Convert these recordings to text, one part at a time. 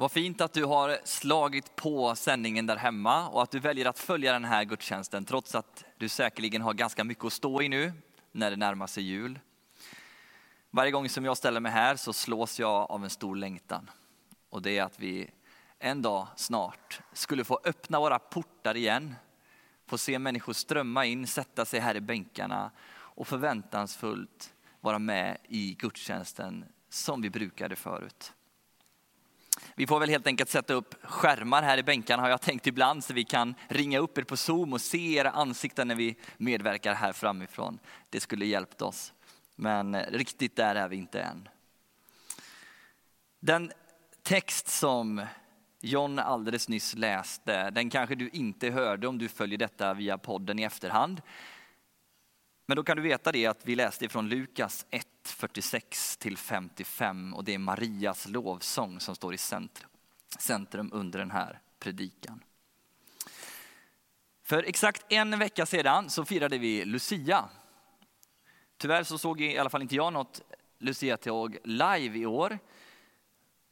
Vad fint att du har slagit på sändningen där hemma och att du väljer att följa den här gudstjänsten trots att du säkerligen har ganska mycket att stå i nu när det närmar sig jul. Varje gång som jag ställer mig här så slås jag av en stor längtan. Och det är att vi en dag snart skulle få öppna våra portar igen, få se människor strömma in, sätta sig här i bänkarna och förväntansfullt vara med i gudstjänsten som vi brukade förut. Vi får väl helt enkelt sätta upp skärmar här i bänkarna har jag tänkt ibland så vi kan ringa upp er på Zoom och se era ansikten när vi medverkar här framifrån. Det skulle hjälpt oss. Men riktigt där är vi inte än. Den text som John alldeles nyss läste, den kanske du inte hörde om du följer detta via podden i efterhand. Men då kan du veta det att vi läste från Lukas 1, 46 till 55 och det är Marias lovsång som står i centrum, centrum under den här predikan. För exakt en vecka sedan så firade vi Lucia. Tyvärr så såg i alla fall inte jag något Lucia-tåg live i år.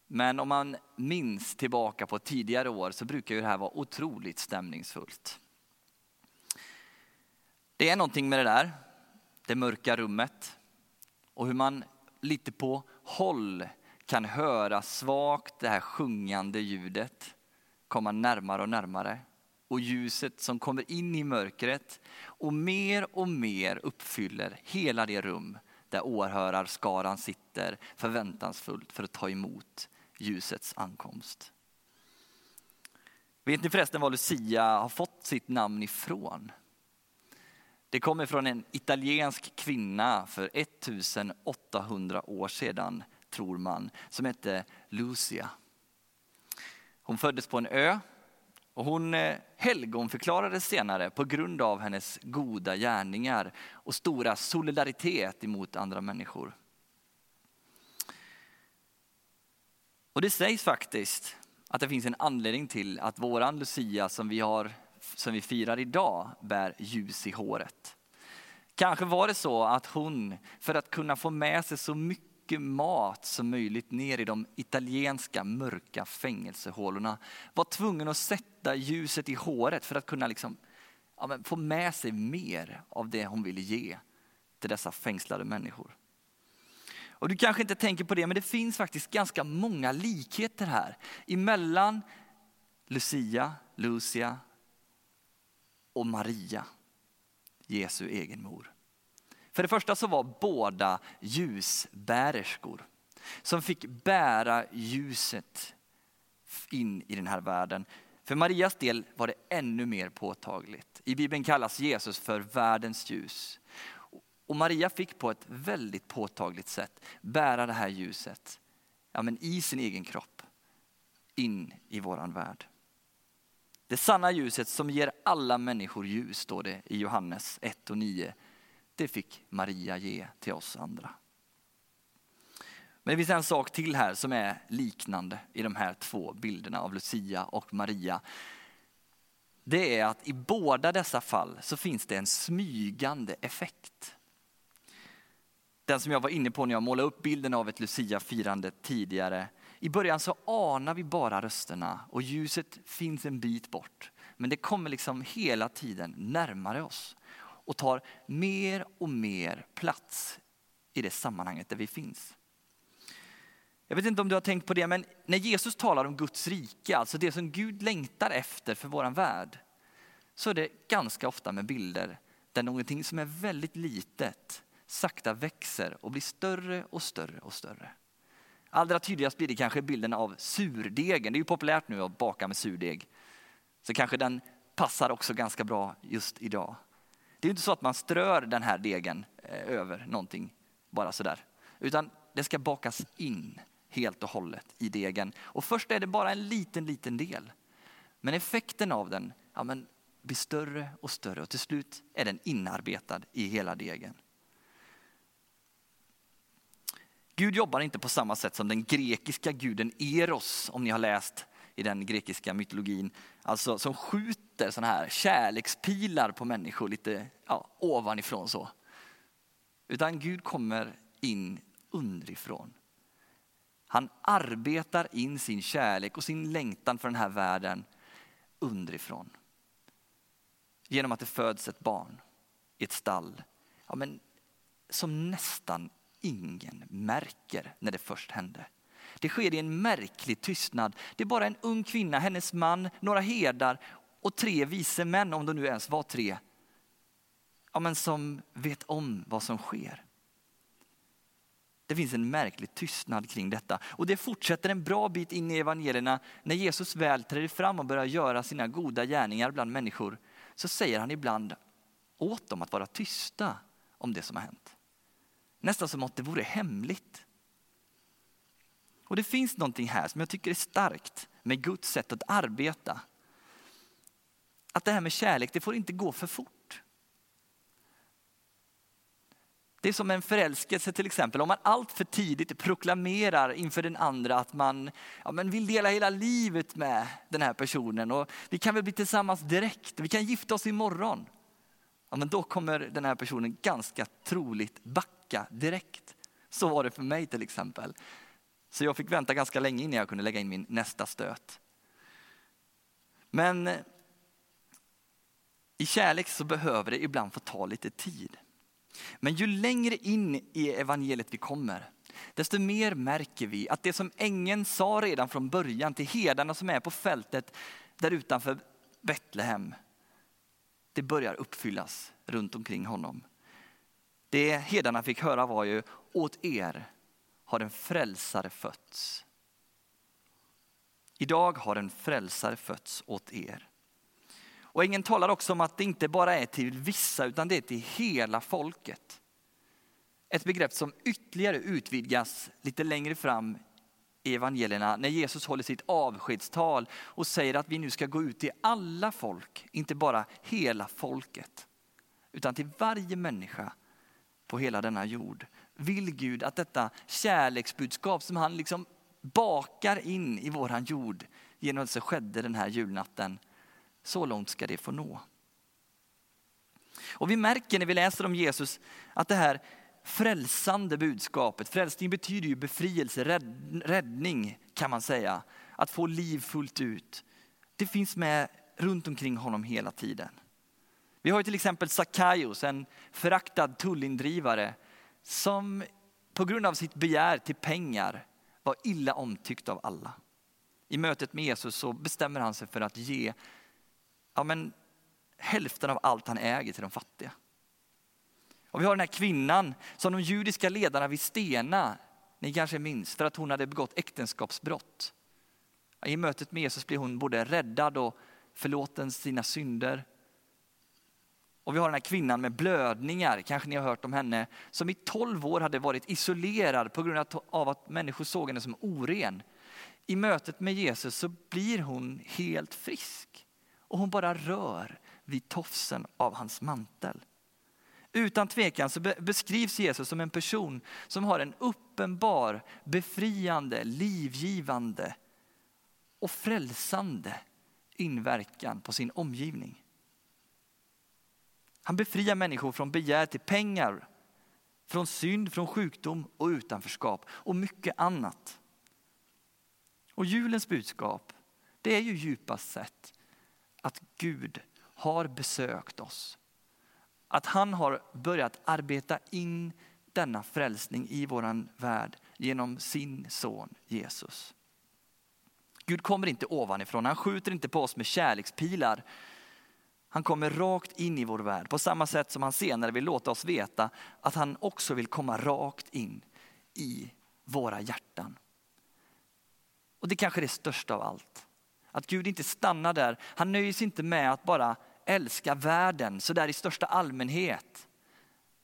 Men om man minns tillbaka på tidigare år så brukar ju det här vara otroligt stämningsfullt. Det är någonting med det där, det mörka rummet och hur man lite på håll kan höra svagt det här sjungande ljudet komma närmare och närmare. Och ljuset som kommer in i mörkret och mer och mer uppfyller hela det rum där åhörarskaran sitter förväntansfullt för att ta emot ljusets ankomst. Vet ni förresten var Lucia har fått sitt namn ifrån? Det kommer från en italiensk kvinna för 1800 år sedan, tror man, som hette Lucia. Hon föddes på en ö och hon eh, helgonförklarades senare på grund av hennes goda gärningar och stora solidaritet emot andra människor. Och det sägs faktiskt att det finns en anledning till att våran Lucia som vi, har, som vi firar idag bär ljus i håret. Kanske var det så att hon, för att kunna få med sig så mycket mat som möjligt ner i de italienska mörka fängelsehålorna, var tvungen att sätta ljuset i håret för att kunna liksom, ja, få med sig mer av det hon ville ge till dessa fängslade människor. Och du kanske inte tänker på det, men det finns faktiskt ganska många likheter här emellan Lucia, Lucia och Maria, Jesu egen mor. För det första så var båda ljusbärerskor som fick bära ljuset in i den här världen. För Marias del var det ännu mer påtagligt. I Bibeln kallas Jesus för världens ljus. Och Maria fick på ett väldigt påtagligt sätt bära det här ljuset ja, men i sin egen kropp in i våran värld. Det sanna ljuset som ger alla människor ljus, står det i Johannes 1 och 9. Det fick Maria ge till oss andra. Men det finns en sak till här som är liknande i de här två bilderna av Lucia och Maria. Det är att i båda dessa fall så finns det en smygande effekt den som jag var inne på när jag målade upp bilden av ett Lucia-firande tidigare. I början så anar vi bara rösterna och ljuset finns en bit bort. Men det kommer liksom hela tiden närmare oss och tar mer och mer plats i det sammanhanget där vi finns. Jag vet inte om du har tänkt på det, men när Jesus talar om Guds rike, alltså det som Gud längtar efter för våran värld, så är det ganska ofta med bilder där någonting som är väldigt litet sakta växer och blir större och större och större. Allra tydligast blir det kanske bilden av surdegen. Det är ju populärt nu att baka med surdeg. Så kanske den passar också ganska bra just idag. Det är inte så att man strör den här degen eh, över någonting bara sådär. Utan det ska bakas in helt och hållet i degen. Och först är det bara en liten, liten del. Men effekten av den ja, men, blir större och större och till slut är den inarbetad i hela degen. Gud jobbar inte på samma sätt som den grekiska guden Eros, om ni har läst i den grekiska mytologin. Alltså som skjuter sådana här kärlekspilar på människor lite ja, ovanifrån så. Utan Gud kommer in underifrån. Han arbetar in sin kärlek och sin längtan för den här världen underifrån. Genom att det föds ett barn i ett stall. Ja, men, som nästan ingen märker när det först hände. Det sker i en märklig tystnad. Det är bara en ung kvinna, hennes man, några herdar och tre vise män, om de nu ens var tre, ja, men som vet om vad som sker. Det finns en märklig tystnad kring detta. Och det fortsätter en bra bit in i evangelierna. När Jesus väl träder fram och börjar göra sina goda gärningar bland människor, så säger han ibland åt dem att vara tysta om det som har hänt. Nästan som att det vore hemligt. Och det finns någonting här som jag tycker är starkt med Guds sätt att arbeta. Att det här med kärlek, det får inte gå för fort. Det är som en förälskelse till exempel. Om man allt för tidigt proklamerar inför den andra att man ja, men vill dela hela livet med den här personen och vi kan väl bli tillsammans direkt, vi kan gifta oss imorgon. Ja, men då kommer den här personen ganska troligt backa direkt. Så var det för mig till exempel. Så jag fick vänta ganska länge innan jag kunde lägga in min nästa stöt. Men eh, i kärlek så behöver det ibland få ta lite tid. Men ju längre in i evangeliet vi kommer, desto mer märker vi att det som ängeln sa redan från början till herdarna som är på fältet där utanför Betlehem, det börjar uppfyllas runt omkring honom. Det herdarna fick höra var ju, åt er har en frälsare fötts. Idag har en frälsare fötts åt er. Och ängeln talar också om att det inte bara är till vissa utan det är till hela folket. Ett begrepp som ytterligare utvidgas lite längre fram i evangelierna när Jesus håller sitt avskedstal och säger att vi nu ska gå ut till alla folk, inte bara hela folket, utan till varje människa på hela denna jord. Vill Gud att detta kärleksbudskap som han liksom bakar in i våran jord genom att det skedde den här julnatten, så långt ska det få nå. Och vi märker när vi läser om Jesus att det här frälsande budskapet, frälsning betyder ju befrielse, räddning kan man säga. Att få liv fullt ut. Det finns med runt omkring honom hela tiden. Vi har till exempel Sackaios, en föraktad tullindrivare som på grund av sitt begär till pengar var illa omtyckt av alla. I mötet med Jesus så bestämmer han sig för att ge ja, men, hälften av allt han äger till de fattiga. Och vi har den här kvinnan som de judiska ledarna vill stena, ni kanske minns, för att hon hade begått äktenskapsbrott. I mötet med Jesus blir hon både räddad och förlåten sina synder. Och vi har den här kvinnan med blödningar, kanske ni har hört om henne, som i tolv år hade varit isolerad på grund av att människor såg henne som oren. I mötet med Jesus så blir hon helt frisk och hon bara rör vid tofsen av hans mantel. Utan tvekan så beskrivs Jesus som en person som har en uppenbar, befriande, livgivande och frälsande inverkan på sin omgivning. Han befriar människor från begär till pengar, från synd, från sjukdom och utanförskap och mycket annat. Och julens budskap, det är ju djupast sett att Gud har besökt oss. Att han har börjat arbeta in denna frälsning i vår värld genom sin son Jesus. Gud kommer inte ovanifrån, han skjuter inte på oss med kärlekspilar. Han kommer rakt in i vår värld på samma sätt som han senare vill låta oss veta att han också vill komma rakt in i våra hjärtan. Och det kanske är det största av allt. Att Gud inte stannar där. Han nöjer sig inte med att bara älska världen så där i största allmänhet.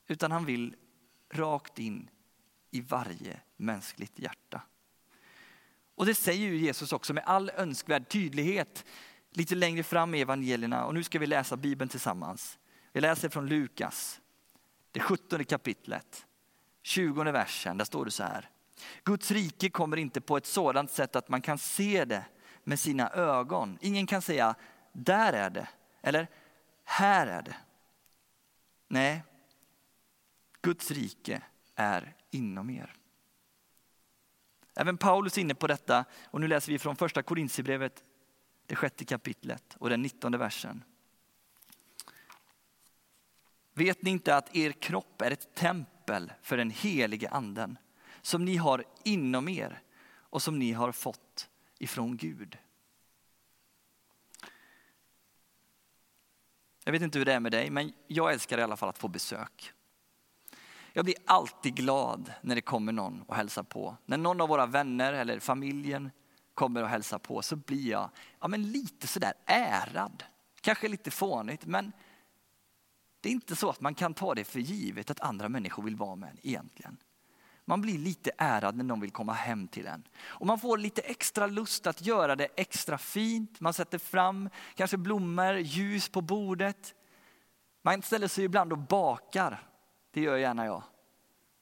Utan han vill rakt in i varje mänskligt hjärta. Och det säger ju Jesus också med all önskvärd tydlighet lite längre fram i evangelierna. Och nu ska vi läsa Bibeln tillsammans. Vi läser från Lukas, det 17 kapitlet, 20 versen. Där står det så här. Guds rike kommer inte på ett sådant sätt att man kan se det med sina ögon. Ingen kan säga, där är det, eller här är det. Nej, Guds rike är inom er. Även Paulus är inne på detta och nu läser vi från första Korintierbrevet, det sjätte kapitlet och den nittonde versen. Vet ni inte att er kropp är ett tempel för den helige anden som ni har inom er och som ni har fått ifrån Gud? Jag vet inte hur det är med dig, men jag älskar i alla fall att få besök. Jag blir alltid glad när det kommer någon och hälsar på. När någon av våra vänner eller familjen kommer och hälsar på så blir jag ja, men lite sådär ärad. Kanske lite fånigt, men det är inte så att man kan ta det för givet att andra människor vill vara med en egentligen. Man blir lite ärad när någon vill komma hem till en. Och man får lite extra lust att göra det extra fint. Man sätter fram kanske blommor, ljus på bordet. Man ställer sig ibland och bakar. Det gör gärna jag.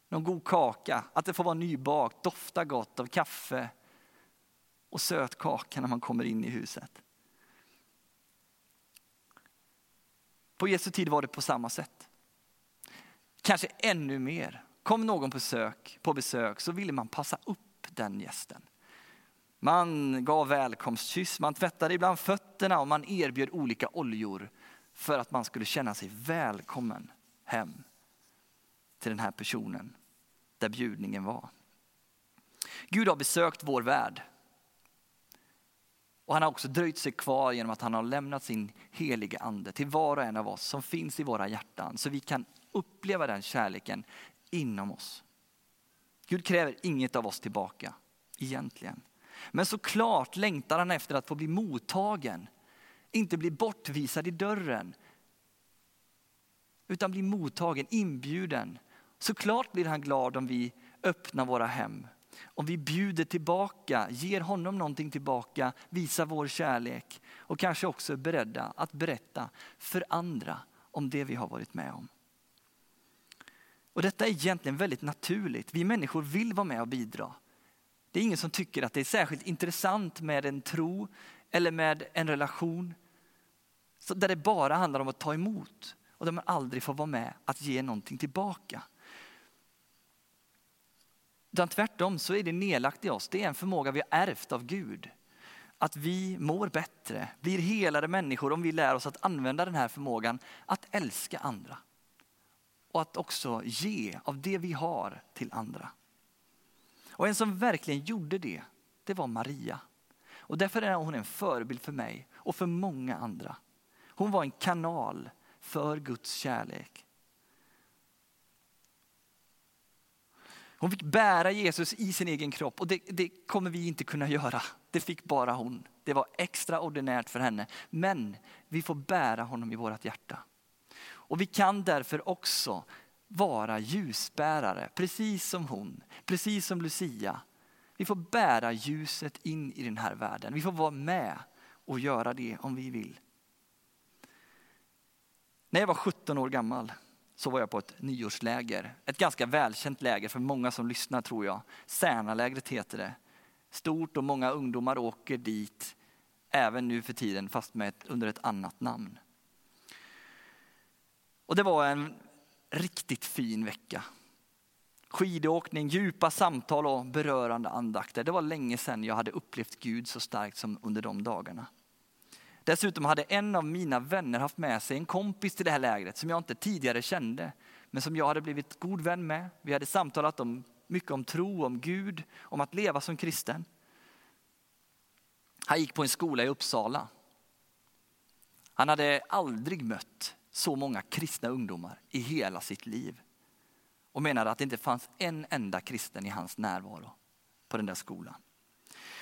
Någon god kaka, att det får vara nybakt, dofta gott av kaffe och söt kaka när man kommer in i huset. På Jesu tid var det på samma sätt. Kanske ännu mer. Kom någon på besök, på besök så ville man passa upp den gästen. Man gav välkomstkyss, man tvättade ibland fötterna och man erbjöd olika oljor för att man skulle känna sig välkommen hem till den här personen där bjudningen var. Gud har besökt vår värld. Och han har också dröjt sig kvar genom att han har lämnat sin heliga ande till var och en av oss som finns i våra hjärtan så vi kan uppleva den kärleken inom oss. Gud kräver inget av oss tillbaka, egentligen. Men såklart längtar han efter att få bli mottagen. Inte bli bortvisad i dörren. Utan bli mottagen, inbjuden. Såklart blir han glad om vi öppnar våra hem. Om vi bjuder tillbaka, ger honom någonting tillbaka, visar vår kärlek. Och kanske också är beredda att berätta för andra om det vi har varit med om. Och detta är egentligen väldigt naturligt. Vi människor vill vara med och bidra. Det är ingen som tycker att det är särskilt intressant med en tro eller med en relation där det bara handlar om att ta emot och där man aldrig får vara med att ge någonting tillbaka. Utan tvärtom så är det nedlagt i oss. Det är en förmåga vi har ärvt av Gud. Att vi mår bättre, blir helare människor om vi lär oss att använda den här förmågan att älska andra och att också ge av det vi har till andra. Och en som verkligen gjorde det, det var Maria. Och därför är hon en förebild för mig och för många andra. Hon var en kanal för Guds kärlek. Hon fick bära Jesus i sin egen kropp och det, det, kommer vi inte kunna göra. Det fick bara hon. Det var extraordinärt för henne. Men vi får bära honom i vårt hjärta. Och vi kan därför också vara ljusbärare, precis som hon, precis som Lucia. Vi får bära ljuset in i den här världen. Vi får vara med och göra det om vi vill. När jag var 17 år gammal så var jag på ett nyårsläger. Ett ganska välkänt läger för många som lyssnar tror jag. Särnalägret heter det. Stort och många ungdomar åker dit även nu för tiden fast med ett, under ett annat namn. Och det var en riktigt fin vecka. Skidåkning, djupa samtal och berörande andakter. Det var länge sedan jag hade upplevt Gud så starkt som under de dagarna. Dessutom hade en av mina vänner haft med sig en kompis till det här lägret som jag inte tidigare kände, men som jag hade blivit god vän med. Vi hade samtalat om, mycket om tro, om Gud, om att leva som kristen. Han gick på en skola i Uppsala. Han hade aldrig mött så många kristna ungdomar i hela sitt liv. Och menade att det inte fanns en enda kristen i hans närvaro på den där skolan.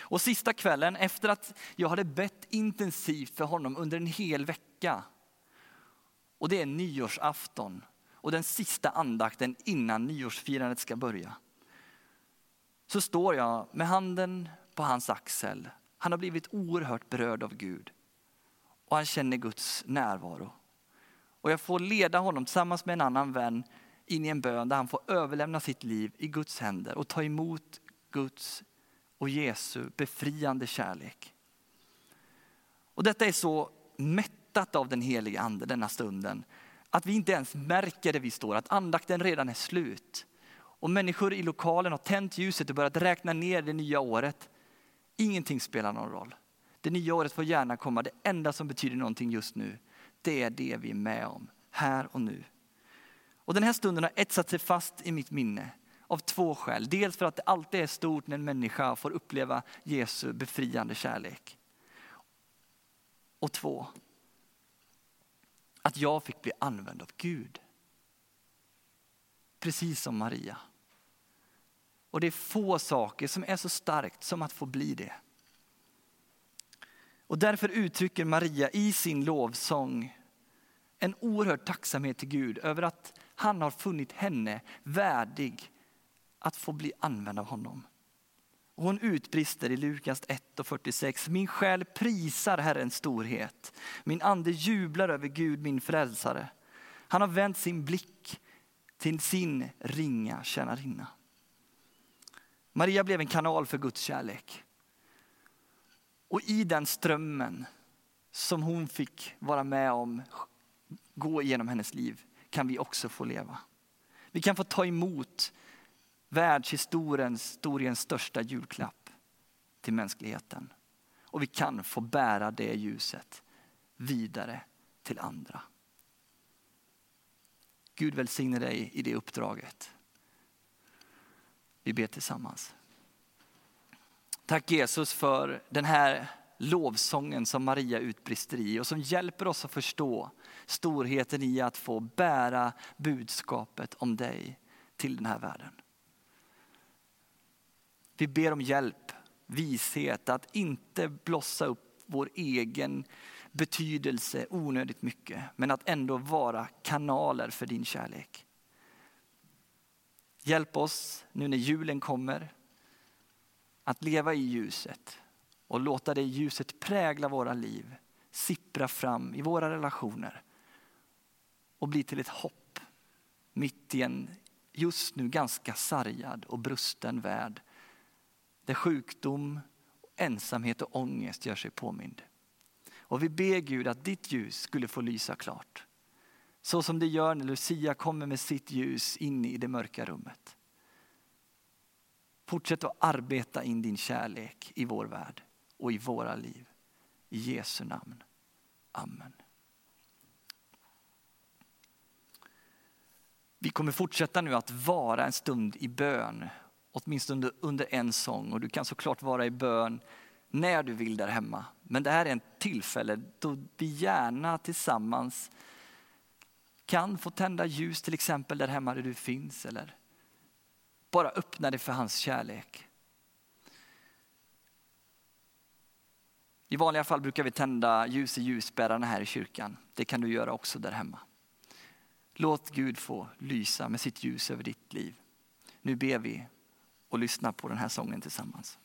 Och sista kvällen efter att jag hade bett intensivt för honom under en hel vecka. Och det är nyårsafton och den sista andakten innan nyårsfirandet ska börja. Så står jag med handen på hans axel. Han har blivit oerhört berörd av Gud. Och han känner Guds närvaro. Och jag får leda honom tillsammans med en annan vän in i en bön där han får överlämna sitt liv i Guds händer och ta emot Guds och Jesu befriande kärlek. Och detta är så mättat av den heliga ande denna stunden att vi inte ens märker det vi står, att andakten redan är slut. Och människor i lokalen har tänt ljuset och börjat räkna ner det nya året. Ingenting spelar någon roll. Det nya året får gärna komma. Det enda som betyder någonting just nu, det är det vi är med om, här och nu. Och den här stunden har etsat sig fast i mitt minne av två skäl. Dels för att det alltid är stort när en människa får uppleva Jesu befriande kärlek. Och två, att jag fick bli använd av Gud. Precis som Maria. Och det är få saker som är så starkt som att få bli det. Och därför uttrycker Maria i sin lovsång en oerhörd tacksamhet till Gud över att han har funnit henne värdig att få bli använd av honom. Och hon utbrister i Lukas 1 och 46. Min själ prisar Herrens storhet. Min ande jublar över Gud min frälsare. Han har vänt sin blick till sin ringa tjänarinna. Maria blev en kanal för Guds kärlek. Och i den strömmen som hon fick vara med om, gå igenom hennes liv, kan vi också få leva. Vi kan få ta emot världshistoriens historiens största julklapp till mänskligheten. Och vi kan få bära det ljuset vidare till andra. Gud välsigne dig i det uppdraget. Vi ber tillsammans. Tack Jesus för den här lovsången som Maria utbrister i och som hjälper oss att förstå storheten i att få bära budskapet om dig till den här världen. Vi ber om hjälp, vishet att inte blossa upp vår egen betydelse onödigt mycket, men att ändå vara kanaler för din kärlek. Hjälp oss nu när julen kommer att leva i ljuset och låta det ljuset prägla våra liv, sippra fram i våra relationer och bli till ett hopp mitt i en just nu ganska sargad och brusten värld där sjukdom, ensamhet och ångest gör sig påmind. Och vi ber Gud att ditt ljus skulle få lysa klart. Så som det gör när Lucia kommer med sitt ljus in i det mörka rummet. Fortsätt att arbeta in din kärlek i vår värld och i våra liv. I Jesu namn. Amen. Vi kommer fortsätta nu att vara en stund i bön, åtminstone under en sång. Och du kan såklart vara i bön när du vill där hemma. Men det här är ett tillfälle då vi gärna tillsammans kan få tända ljus till exempel där hemma där du finns. Eller bara öppna dig för hans kärlek. I vanliga fall brukar vi tända ljus i ljusbärarna här i kyrkan. Det kan du göra också där hemma. Låt Gud få lysa med sitt ljus över ditt liv. Nu ber vi och lyssna på den här sången tillsammans.